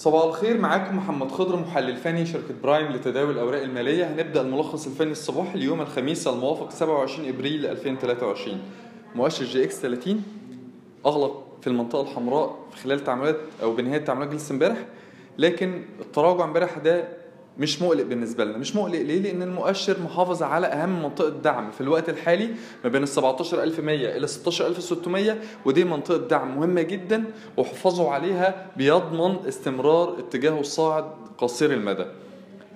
صباح الخير معاكم محمد خضر محلل فني شركة برايم لتداول الأوراق المالية. هنبدأ الملخص الفني الصباحي اليوم الخميس الموافق 27 إبريل 2023 مؤشر EGX 30 أغلق في المنطقة الحمراء خلال تعاملات أو بنهاية تعاملات جلسة امبارح لكن التراجع امبارح ده مش مقلق بالنسبة لنا مش مقلق. ليه؟ لأن المؤشر محافظ على أهم منطقة دعم. في الوقت الحالي ما بين ال 17100 إلى 16600 ودي منطقة دعم مهمة جدا وحفاظه عليها بيضمن استمرار اتجاهه الصاعد قصير المدى.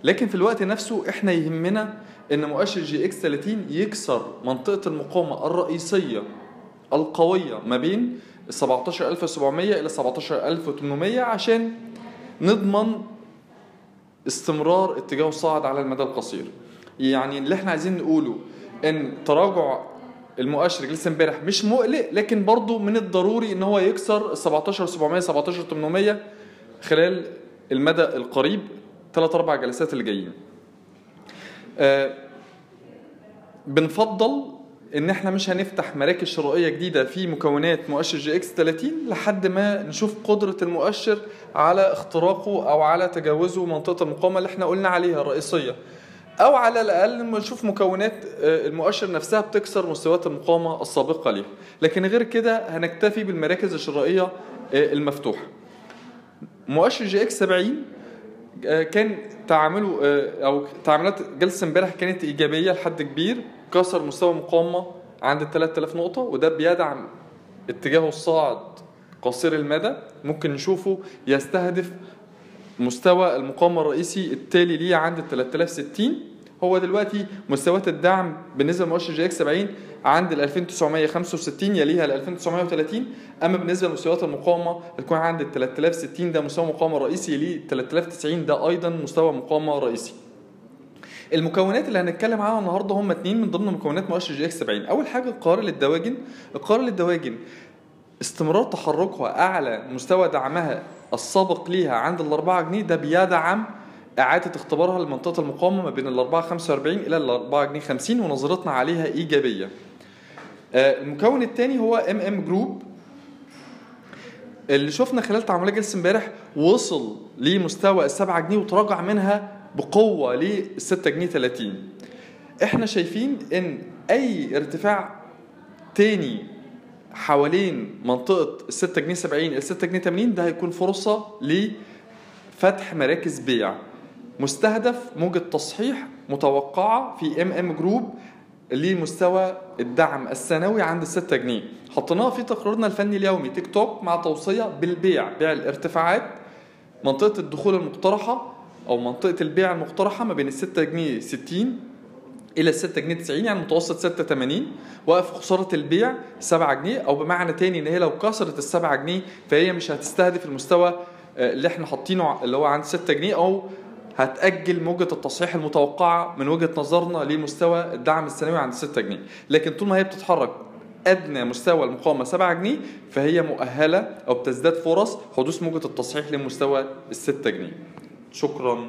لكن في الوقت نفسه إحنا يهمنا إن مؤشر جي إكس 30 يكسر منطقة المقاومة الرئيسية القوية ما بين 17700 إلى 17800 عشان نضمن استمرار اتجاه الصاعد على المدى القصير. يعني اللي إحنا عايزين نقوله إن تراجع المؤشر جلسه امبارح مش مقلق لكن برضه من الضروري إن هو يكسر 17700 17800 خلال المدى القريب ثلاث أربع جلسات اللي جايين. آه بنفضل إن إحنا مش هنفتح مراكز شرائية جديدة في مكونات مؤشر جي إكس 30 لحد ما نشوف قدرة المؤشر على اختراقه أو على تجاوزه منطقة المقاومة اللي إحنا قلنا عليها الرئيسية. أو على الأقل نشوف مكونات المؤشر نفسها بتكسر مستويات المقاومة السابقة ليها. لكن غير كده هنكتفي بالمراكز الشرائية المفتوحة. مؤشر EGX 70 كان تعامله أو تعاملات جلسة امبارح كانت إيجابية لحد كبير. كسر مستوى مقاومة عند ال 3000 نقطة وده بيدعم اتجاهه الصاعد قصير المدى. ممكن نشوفه يستهدف مستوى المقاومة الرئيسي التالي ليه عند ال 3060 هو دلوقتي مستويات الدعم بالنسبة لمؤشر EGX 70 عند ال 2965 يليها ال 2930 أما بالنسبة لمستويات المقاومة هتكون عند ال 3060 ده مستوى مقاومة رئيسي يليه 3090 ده أيضا مستوى مقاومة رئيسي. المكونات اللي هنتكلم عنها النهارده هم اتنين من ضمن مكونات مؤشر EGX 70 أول حاجة القاهرة للدواجن. القاهرة للدواجن استمرار تحركها أعلى مستوى دعمها السابق ليها عند ال 4 جنيه ده بيدعم إعادة اختبارها لمنطقة المقاومة ما بين ال 4 45 إلى ال 4 جنيه 50 ونظرتنا عليها إيجابية. المكون الثاني هو إم إم جروب اللي شفنا خلال تعاملات جلسة امبارح وصل لمستوى ال 7 جنيه وتراجع منها بقوة لل 6 جنيه 30 إحنا شايفين إن أي ارتفاع تاني حوالين منطقة 6 جنيه 70 ل 6 جنيه 80 ده هيكون فرصة لفتح مراكز بيع. مستهدف موجة تصحيح متوقعة في MM Group لمستوى الدعم السنوي عند 6 جنيه. حطيناها في تقريرنا الفني اليومي تيك توك مع توصية بالبيع بيع الارتفاعات. منطقة الدخول المقترحة أو منطقة البيع المقترحة ما بين 6 جنيه 60 إلى 6 جنيه 90 يعني متوسط 6 80 واقف خسارة البيع 7 جنيه أو بمعنى تاني إن هي لو كسرت ال 7 جنيه فهي مش هتستهدف المستوى اللي إحنا حاطينه اللي هو عند 6 جنيه أو هتأجل موجة التصحيح المتوقعة من وجهة نظرنا لمستوى الدعم السنوي عند 6 جنيه. لكن طول ما هي بتتحرك أدنى مستوى المقاومة 7 جنيه فهي مؤهلة أو بتزداد فرص حدوث موجة التصحيح لمستوى ال 6 جنيه. شكراً.